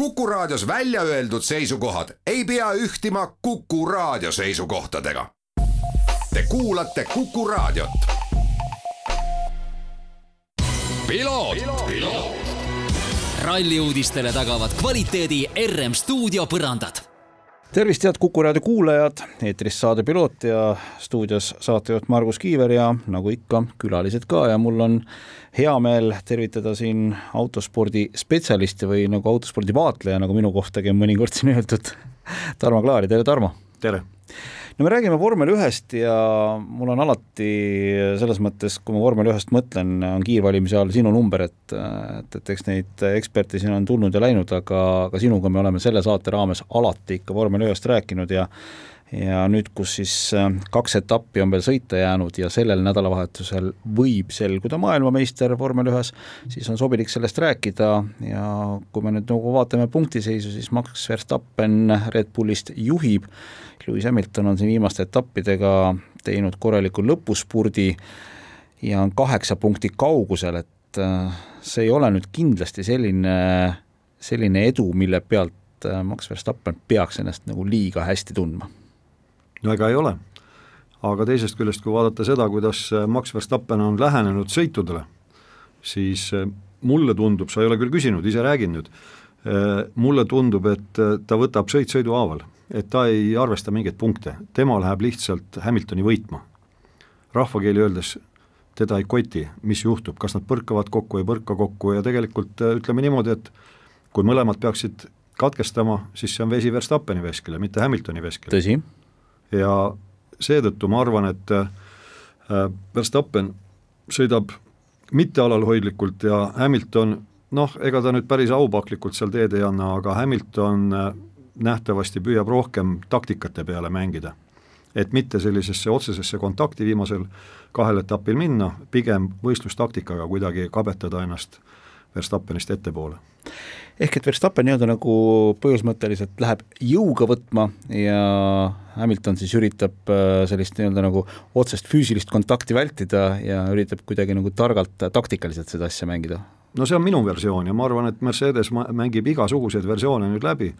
Kuku Raadios välja öeldud seisukohad ei pea ühtima Kuku Raadio seisukohtadega. Te kuulate Kuku Raadiot. ralli uudistele tagavad kvaliteedi RM stuudio põrandad tervist, head Kuku raadio kuulajad, eetris saade Piloot ja stuudios saatejuht Margus Kiiver ja nagu ikka, külalised ka ja mul on hea meel tervitada siin autospordi spetsialisti või nagu autospordi vaatleja, nagu minu kohtagi on mõnikord siin öeldud, Tarmo Klaari, tere Tarmo! tere! No me räägime vormel ühest ja mul on alati selles mõttes, kui ma vormel ühest mõtlen, on kiirvalimise all sinu number, et, et, et eks neid eksperte siin on tulnud ja läinud, aga, aga sinuga me oleme selle saate raames alati ikka vormel ühest rääkinud ja ja nüüd, kus siis äh, kaks etappi on veel sõita jäänud ja sellel nädalavahetusel võib selguda maailmameister vormel ühes, siis on sobilik sellest rääkida. Ja kui me nüüd nagu vaatame punktiseisu, siis Max Verstappen Red Bullist juhib, Lewis Hamilton on siin viimaste etappidega teinud korraliku lõpuspurdi ja on kaheksa punkti kaugusel, et äh, see ei ole nüüd kindlasti selline, selline edu, mille pealt äh, Max Verstappen peaks ennast nagu liiga hästi tundma ega ei ole. aga teisest küljest, kui vaadata seda, kuidas äh, Max Verstappen on lähenenud sõitudele, siis äh, mulle tundub, sa ei ole küll küsinud, ise räägin nüüd, äh, mulle tundub, et ta võtab sõit sõidu haaval, et ta ei arvesta mingeid punkte, tema läheb lihtsalt Hamiltoni võitma. rahvakeeli öeldes teda ei koti, mis juhtub, kas nad põrkavad kokku, ei põrka kokku ja tegelikult ütleme niimoodi, et kui mõlemad peaksid katkestama, siis see on vesi Verstappeni veskile, mitte Hamiltoni veskile. tõsi ja seetõttu ma arvan, et äh, Verstappen sõidab mittealalhoidlikult ja Hamilton noh, ega ta nüüd päris aupaklikult seal teed ei anna, aga Hamilton äh, nähtavasti püüab rohkem taktikate peale mängida. et mitte sellisesse otsesesse kontakti viimasel kahel etapil minna, pigem võistlustaktikaga kuidagi kabetada ennast Verstappenist ettepoole ehk et Verstappen nii-öelda nagu põhimõtteliselt läheb jõuga võtma ja Hamilton siis üritab äh, sellist nii-öelda nagu otsest füüsilist kontakti vältida ja üritab kuidagi nagu targalt taktikaliselt seda asja mängida? no see on minu versioon ja ma arvan, et Mercedes mängib igasuguseid versioone nüüd läbi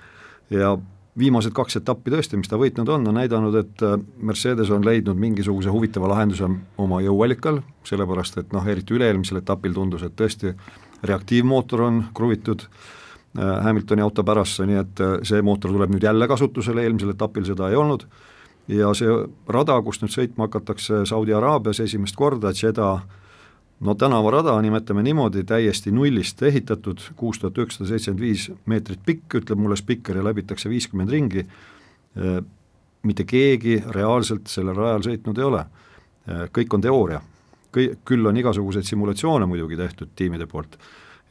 ja viimased kaks etappi tõesti, mis ta võitnud on, on näidanud, et äh, Mercedes on leidnud mingisuguse huvitava lahenduse oma jõuallikal, sellepärast et noh, eriti üle-eelmisel etapil tundus, et tõesti reaktiivmootor on kruvitud äh, Hamiltoni auto pärasse, nii et äh, see mootor tuleb nüüd jälle kasutusele, eelmisel etapil seda ei olnud, ja see rada, kus nüüd sõitma hakatakse Saudi Araabias esimest korda, Jeddah, no tänavarada, nimetame niimoodi, täiesti nullist ehitatud, kuus tuhat üheksasada seitsekümmend viis meetrit pikk, ütleb mulle spikker, ja läbitakse viiskümmend ringi, äh, mitte keegi reaalselt sellel rajal sõitnud ei ole. kõik on teooria, kõi-, küll on igasuguseid simulatsioone muidugi tehtud tiimide poolt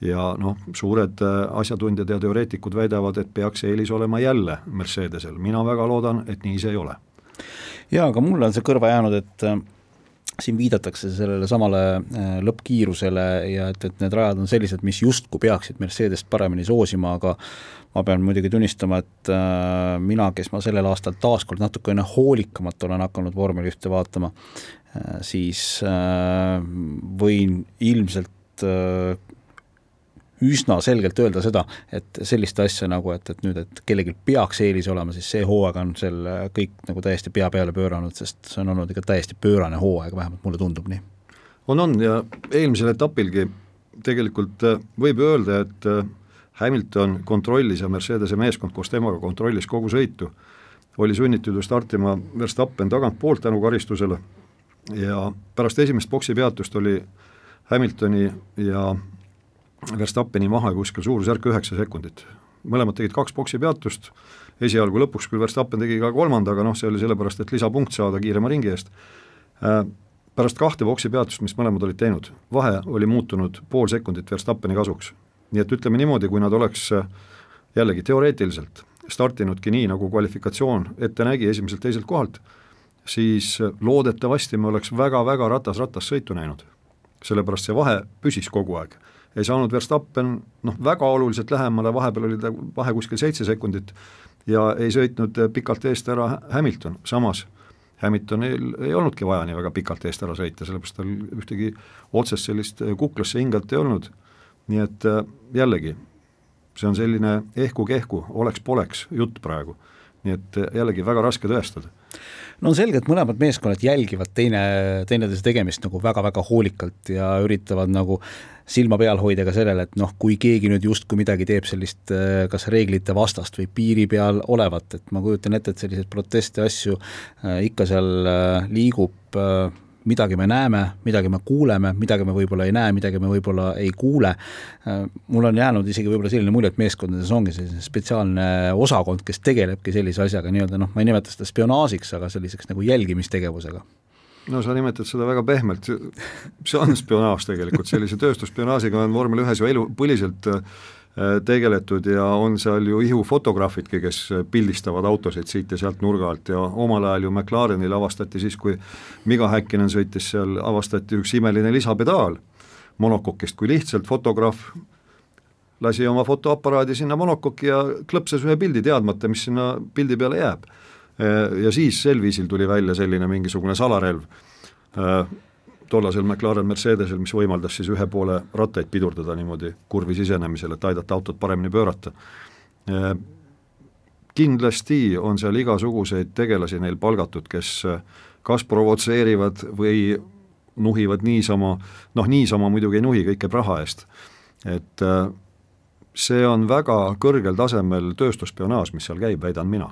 ja noh, suured äh, asjatundjad ja teoreetikud väidavad, et peaks eelis olema jälle Mercedesel, mina väga loodan, et nii see ei ole. jaa, aga mulle on see kõrva jäänud, et äh, siin viidatakse sellele samale äh, lõppkiirusele ja et, et need rajad on sellised, mis justkui peaksid Mercedest paremini soosima, aga ma pean muidugi tunnistama, et äh, mina, kes ma sellel aastal taaskord natukene hoolikamalt olen hakanud vormel ühte vaatama äh,, siis võin ilmselt üsna selgelt öelda seda, et sellist asja nagu, et, et nüüd, et kellelgi peaks eelis olema, siis see hooaeg on seal kõik nagu täiesti pea peale pööranud, sest see on olnud ikka täiesti pöörane hooaeg, vähemalt mulle tundub nii. on, on ja eelmisel etapilgi tegelikult äh, võib öelda, et äh, Hamilton kontrollis ja Mercedese meeskond koos temaga kontrollis kogu sõitu, oli sunnitud ju startima Verstappen tagantpoolt tänu karistusele ja pärast esimest boksi peatust oli Hamiltoni ja Verstappeni maha kuskil suurusjärk üheksa sekundit. mõlemad tegid kaks boksi peatust, esialgu lõpuks küll Verstappen tegi ka kolmanda, aga noh, see oli sellepärast, et lisapunkt saada kiirema ringi eest. Äh, pärast kahte boksi peatust, mis mõlemad olid teinud, vahe oli muutunud pool sekundit Verstappeni kasuks. nii et ütleme niimoodi, kui nad oleks äh, jällegi teoreetiliselt startinudki nii, nagu kvalifikatsioon ette nägi esimeselt-teiselt kohalt, siis äh, loodetavasti me oleks väga-väga ratas-ratas sõitu näinud. sellepärast see vahe püsis kogu aeg ei saanud Verstappen noh, väga oluliselt lähemale, vahepeal oli ta vahe kuskil seitse sekundit ja ei sõitnud pikalt eest ära Hamilton, samas Hamiltonil ei olnudki vaja nii väga pikalt eest ära sõita, sellepärast tal ühtegi otsest sellist kuklasse hingelt ei olnud, nii et äh, jällegi, see on selline ehku-kehku, oleks-poleks jutt praegu. nii et jällegi väga raske tõestada no on selge, et mõlemad meeskonnad jälgivad teine, teineteise tegemist nagu väga-väga hoolikalt ja üritavad nagu silma peal hoida ka sellele, et noh, kui keegi nüüd justkui midagi teeb sellist äh, kas reeglite vastast või piiri peal olevat, et ma kujutan ette, et selliseid proteste, asju äh, ikka seal äh, liigub midagi me näeme, midagi me kuuleme, midagi me võib-olla ei näe, midagi me võib-olla ei kuule. mul on jäänud isegi võib-olla selline mulje, et meeskondades ongi selline spetsiaalne osakond, kes tegelebki sellise asjaga nii-öelda noh, ma ei nimeta seda spionaažiks, aga selliseks nagu jälgimistegevusega. No sa nimetad seda väga pehmelt, see on spionaaž tegelikult, sellise tööstusspionaažiga on vormel ühes ju elu, põliselt äh, tegeletud ja on seal ju ihufotograafidki, kes pildistavad autosid siit ja sealt nurga alt ja omal ajal ju McLarenil avastati siis, kui Miga Häkkinen sõitis seal, avastati üks imeline lisapedaal monokokist, kui lihtsalt fotograaf lasi oma fotoaparaadi sinna monokoki ja klõpsas ühe pildi, teadmata, mis sinna pildi peale jääb. Äh, ja siis sel viisil tuli välja selline mingisugune salarelv. Äh, tollasel McLaren Mercedesel, mis võimaldas siis ühe poole rattaid pidurdada niimoodi kurvi sisenemisel, et aidata autot paremini pöörata. Äh, kindlasti on seal igasuguseid tegelasi neil palgatud, kes kas provotseerivad või nuhivad niisama, noh niisama muidugi ei nuhi, kõik käib raha eest. et see on väga kõrgel tasemel tööstusspionaaž, mis seal käib, väidan mina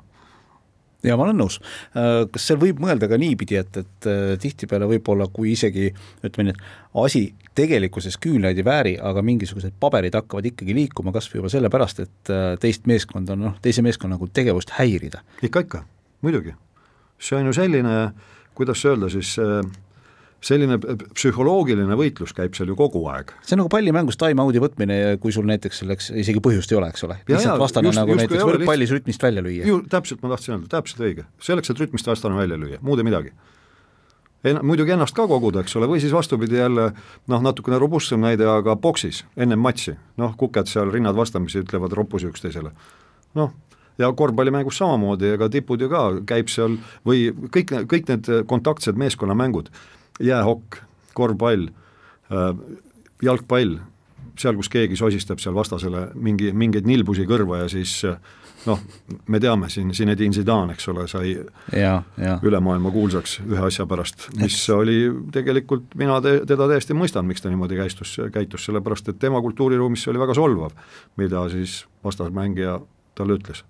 ja ma olen nõus, äh, kas seal võib mõelda ka niipidi, et, et äh, tihtipeale võib-olla, kui isegi ütleme nii, et asi tegelikkuses küünlaid ei vääri, aga mingisugused paberid hakkavad ikkagi liikuma kas või juba sellepärast, et äh, teist meeskonda, noh, teise meeskonna nagu tegevust häirida. ikka, ikka, muidugi. see on ju selline, kuidas öelda siis äh, selline psühholoogiline võitlus käib seal ju kogu aeg. see on nagu pallimängus time-out'i võtmine, kui sul näiteks selleks isegi põhjust ei ole, eks ole. lihtsalt vastane just, nagu just, näiteks võrk pallis rütmist välja lüüa. ju täpselt ma tahtsin öelda, täpselt õige, selleks, et rütmist vastane välja lüüa, muud ei midagi. En-, muidugi ennast ka koguda, eks ole, või siis vastupidi jälle noh, natukene robustsem näide, aga boksis ennem matši, noh, kuked seal rinnad vastamisi ütlevad roppusi üksteisele. noh, ja korvpallimängus samamoodi, ega tipud ju ka käib seal või kõik, kõik need kontaktsed meeskonnamängud jäähokk, korvpall, äh, jalgpall, seal, kus keegi sosistab seal vastasele mingi, mingeid nilbusi kõrva ja siis äh, noh, me teame siin, Zinedine Zidane, eks ole, sai ja, ja. üle maailma kuulsaks ühe asja pärast, mis oli tegelikult, mina te, teda täiesti mõistan, miks ta niimoodi käistus, käitus, sellepärast et tema kultuuriruumis see oli väga solvav, mida siis vastasmängija talle ütles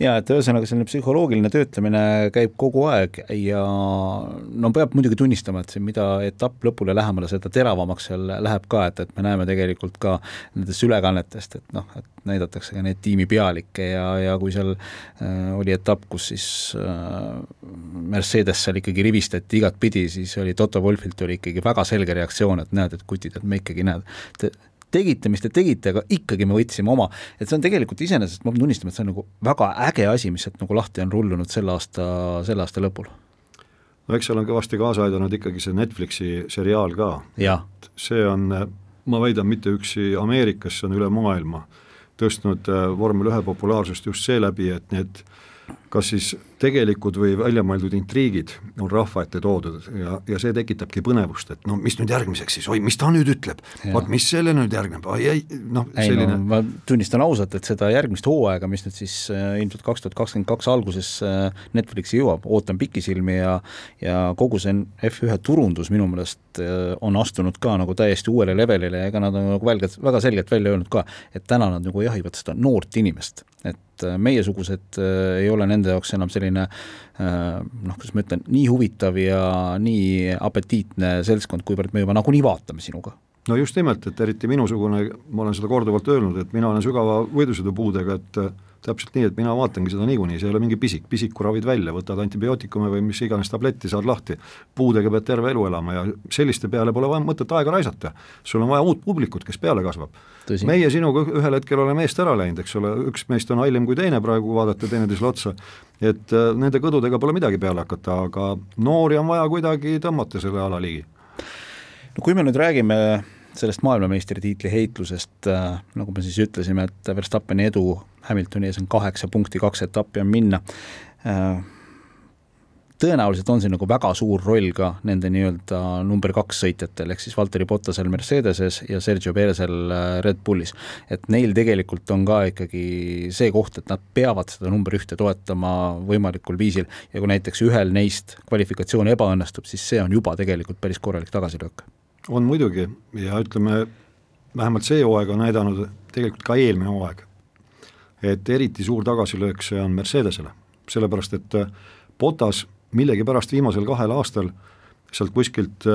jaa, et ühesõnaga selline psühholoogiline töötlemine käib kogu aeg ja no peab muidugi tunnistama, et see, mida etapp lõpule lähemale, seda teravamaks seal läheb ka, et, et me näeme tegelikult ka nendest ülekannetest, et noh, et näidatakse ka neid tiimipealikke ja, ja kui seal äh, oli etapp, kus siis äh, Mercedes seal ikkagi rivistati igatpidi, siis oli Toto Wolfilt oli ikkagi väga selge reaktsioon, et näed, et kutid, et me ikkagi näed, tegite, mis te tegite, aga ikkagi me võtsime oma, et see on tegelikult iseenesest, ma pean tunnistama, et see on nagu väga äge asi, mis sealt nagu lahti on rullunud selle aasta, selle aasta lõpul. no eks seal on kõvasti kaasa aidanud ikkagi see Netflixi seriaal ka. see on, ma väidan, mitte üksi Ameerikas, see on üle maailma tõstnud äh, vormel ühe populaarsust just seeläbi, et need kas siis tegelikud või väljamõeldud intriigid on rahva ette toodud ja, ja see tekitabki põnevust, et no mis nüüd järgmiseks siis, oi, mis ta nüüd ütleb, vot mis selle nüüd järgneb, oi ei, noh selline no, ma tunnistan ausalt, et seda järgmist hooaega, mis nüüd siis äh, ilmselt kaks tuhat kakskümmend kaks alguses äh, Netflixi jõuab, ootan pikisilmi ja ja kogu see F1 turundus minu meelest äh, on astunud ka nagu täiesti uuele levelile ja ega nad on nagu välgelt, väga selgelt välja öelnud ka, et täna nad nagu jahivad seda noort inimest, et meiesugused ei ole nende jaoks enam selline äh, noh, kuidas ma ütlen, nii huvitav ja nii apetiitne seltskond, kuivõrd me juba nagunii vaatame sinuga. No just nimelt, et eriti minusugune, ma olen seda korduvalt öelnud, et mina olen sügava võidusõidupuudega, et täpselt nii, et mina vaatangi seda niikuinii, see ei ole mingi pisik, pisiku ravid välja, võtad antibiootikume või mis iganes tabletti, saad lahti. puudega pead terve elu elama ja selliste peale pole vaja mõtet aega raisata. sul on vaja uut publikut, kes peale kasvab. meie sinuga ühel hetkel oleme eest ära läinud, eks ole, üks meist on hallim kui teine praegu, kui vaadata teineteisele otsa, et äh, nende kõdudega pole midagi peale hakata, aga noori on vaja kuidagi tõmmata selle ala ligi. no kui me nüüd räägime sellest maailmameistritiitli heitlusest, äh, nagu me siis ütlesime, et Verstappeni edu Hamiltoni ees on kaheksa punkti, kaks etappi on minna. Äh, tõenäoliselt on siin nagu väga suur roll ka nende nii-öelda number kaks sõitjatel, ehk siis Valteri Bottasel Mercedeses ja Sergio Perez'el äh, Red Bullis. et neil tegelikult on ka ikkagi see koht, et nad peavad seda number ühte toetama võimalikul viisil ja kui näiteks ühel neist kvalifikatsioon ebaõnnestub, siis see on juba tegelikult päris korralik tagasilöök. On muidugi ja ütleme, vähemalt see hooaeg on näidanud, tegelikult ka eelmine hooaeg, et eriti suur tagasilöök see on Mercedesele, sellepärast et Botas millegipärast viimasel kahel aastal sealt kuskilt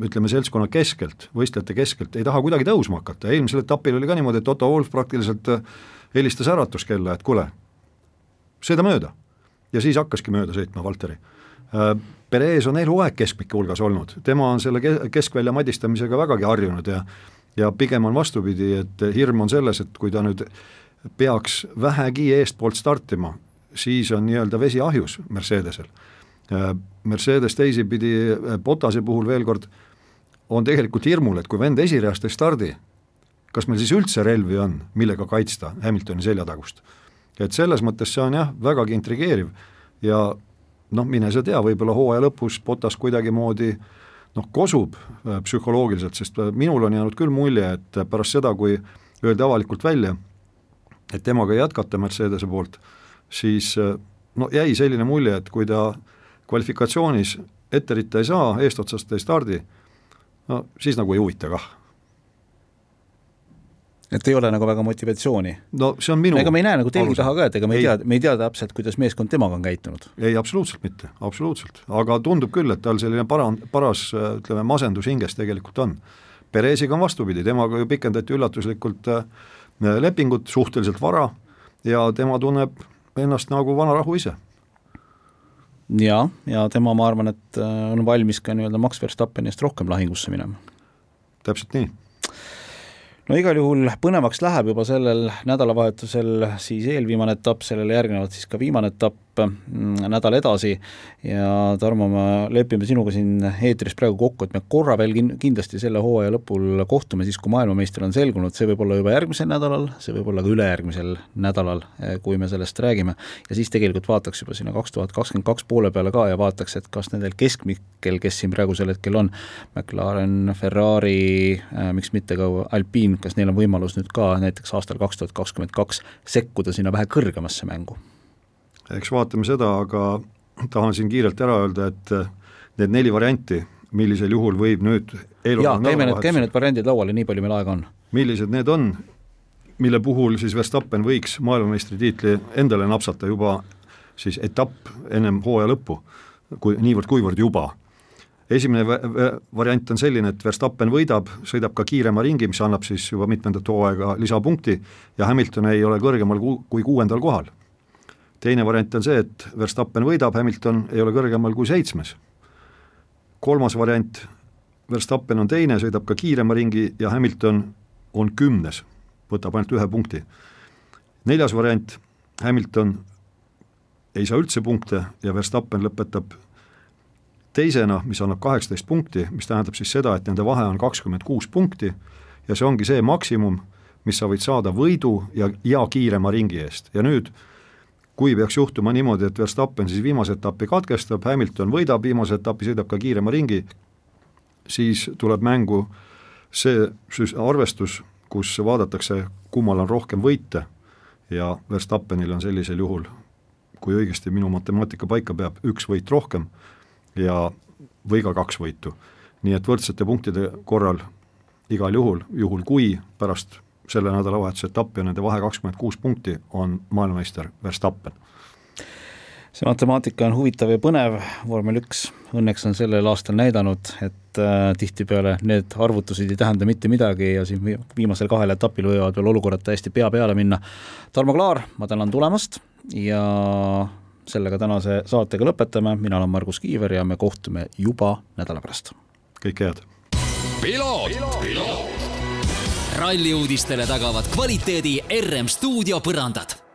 ütleme, seltskonna keskelt, võistlejate keskelt, ei taha kuidagi tõusma hakata, eelmisel etapil oli ka niimoodi, et Otto Wolf praktiliselt helistas äratuskella, et kuule, sõida mööda. ja siis hakkaski mööda sõitma Valteri. Perez on eluaeg keskmike hulgas olnud, tema on selle keskvälja madistamisega vägagi harjunud ja ja pigem on vastupidi, et hirm on selles, et kui ta nüüd peaks vähegi eestpoolt startima, siis on nii-öelda vesi ahjus Mercedesel. Mercedes teisipidi Botase puhul veel kord on tegelikult hirmul, et kui vend esireast ei stardi, kas meil siis üldse relvi on, millega kaitsta Hamiltoni seljatagust. et selles mõttes see on jah, vägagi intrigeeriv ja noh, mine sa tea, võib-olla hooaja lõpus Botas kuidagimoodi noh, kosub psühholoogiliselt, sest minul on jäänud küll mulje, et pärast seda, kui öeldi avalikult välja, et temaga ei jätkata Mercedese poolt, siis no jäi selline mulje, et kui ta kvalifikatsioonis ette ritta ei saa, eestotsast ei stardi, no siis nagu ei huvita kah et ei ole nagu väga motivatsiooni? no see on minu ega me ei näe nagu telgi taha ka, et ega me ei, ei tea, me ei tea täpselt, kuidas meeskond temaga on käitunud. ei, absoluutselt mitte, absoluutselt, aga tundub küll, et tal selline para-, paras ütleme, masendus hinges tegelikult on. Pereziga on vastupidi, temaga ju pikendati üllatuslikult äh, lepingut suhteliselt vara ja tema tunneb ennast nagu vanarahu ise ja, ja tema, ma arvan, et äh, on valmis ka nii-öelda Max Verstappeni eest rohkem lahingusse minema. täpselt nii no igal juhul põnevaks läheb juba sellel nädalavahetusel siis eelviimane etapp, sellele järgnevalt siis ka viimane etapp nädal edasi ja Tarmo, me lepime sinuga siin eetris praegu kokku, et me korra veel kin-, kindlasti selle hooaja lõpul kohtume siis, kui maailmameister on selgunud, see võib olla juba järgmisel nädalal, see võib olla ka ülejärgmisel nädalal, eh, kui me sellest räägime, ja siis tegelikult vaataks juba sinna kaks tuhat kakskümmend kaks poole peale ka ja vaataks, et kas nendel keskmikel, kes siin praegusel hetkel on, McLaren, Ferrari, eh, miks mitte ka Alpine, kas neil on võimalus nüüd ka näiteks aastal kaks tuhat kakskümmend kaks sekkuda sinna vähe kõrgemasse mängu? Eks vaatame seda, aga tahan siin kiirelt ära öelda, et äh, need neli varianti, millisel juhul võib nüüd jaa, käime need, käime need variandid lauale, nii palju meil aega on. millised need on, mille puhul siis Verstappen võiks maailmameistritiitli endale napsata juba siis etapp ennem hooaja lõppu, kui niivõrd-kuivõrd juba esimene variant on selline, et Verstappen võidab, sõidab ka kiirema ringi, mis annab siis juba mitmendat hooaega lisapunkti ja Hamilton ei ole kõrgemal ku kui kuuendal kohal. Teine variant on see, et Verstappen võidab, Hamilton ei ole kõrgemal kui seitsmes. kolmas variant, Verstappen on teine, sõidab ka kiirema ringi ja Hamilton on kümnes, võtab ainult ühe punkti. neljas variant, Hamilton ei saa üldse punkte ja Verstappen lõpetab teisena, mis annab kaheksateist punkti, mis tähendab siis seda, et nende vahe on kakskümmend kuus punkti ja see ongi see maksimum, mis sa võid saada võidu ja, ja kiirema ringi eest ja nüüd kui peaks juhtuma niimoodi, et Verstappen siis viimase etapi katkestab, Hamilton võidab viimase etapi, sõidab ka kiirema ringi, siis tuleb mängu see arvestus, kus vaadatakse, kummal on rohkem võite ja Verstappenil on sellisel juhul, kui õigesti minu matemaatika paika peab, üks võit rohkem ja, või ka kaks võitu. nii et võrdsete punktide korral igal juhul, juhul kui pärast selle nädalavahetuse etappi on nende vahe kakskümmend kuus punkti, on maailmameister Verstappen. see matemaatika on huvitav ja põnev, vormel üks õnneks on sellel aastal näidanud, et äh, tihtipeale need arvutused ei tähenda mitte midagi ja siin viimasel kahel etapil võivad veel olukorrad täiesti pea peale minna. Tarmo Klaar, ma tänan tulemast ja sellega tänase saatega lõpetame, mina olen Margus Kiiver ja me kohtume juba nädala pärast. kõike head! ralli uudistele tagavad kvaliteedi RM stuudio põrandad